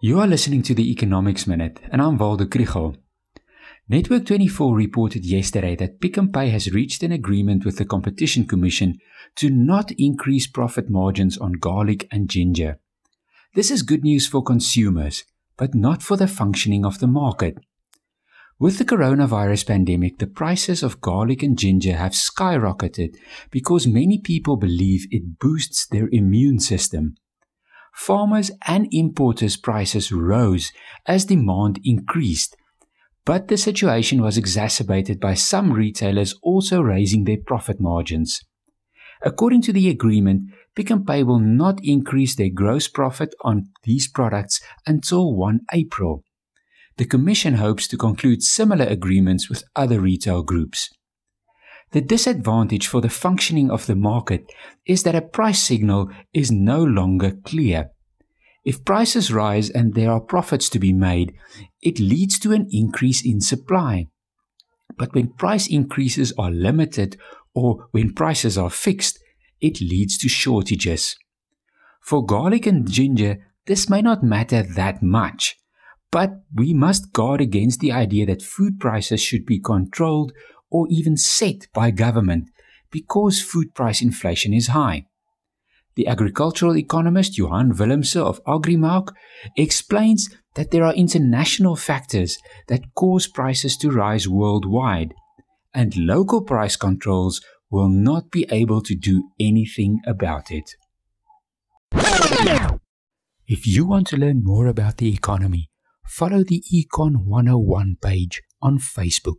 You are listening to the Economics Minute, and I'm Waldo Krugell. Netwerk24 reported yesterday that Pick n Pay has reached an agreement with the Competition Commission to not increase profit margins on garlic and ginger. This is good news for consumers, but not for the functioning of the market. With the coronavirus pandemic, the prices of garlic and ginger have skyrocketed because many people believe it boosts their immune system. Farmers and importers' prices rose as demand increased, but the situation was exacerbated by some retailers also raising their profit margins. According to the agreement, Pick n Pay will not increase their gross profit on these products until 1 April the Commission hopes to conclude similar agreements with other retail groups. The disadvantage for the functioning of the market is that a price signal is no longer clear. If prices rise and there are profits to be made, it leads to an increase in supply. But when price increases are limited or when prices are fixed, it leads to shortages. For garlic and ginger, this may not matter that much but we must guard against the idea that food prices should be controlled or even set by government because food price inflation is high. The agricultural economist Johan Willemse of Agrimark explains that there are international factors that cause prices to rise worldwide, and local price controls will not be able to do anything about it. If you want to learn more about the economy, follow the Econ 101 page on Facebook.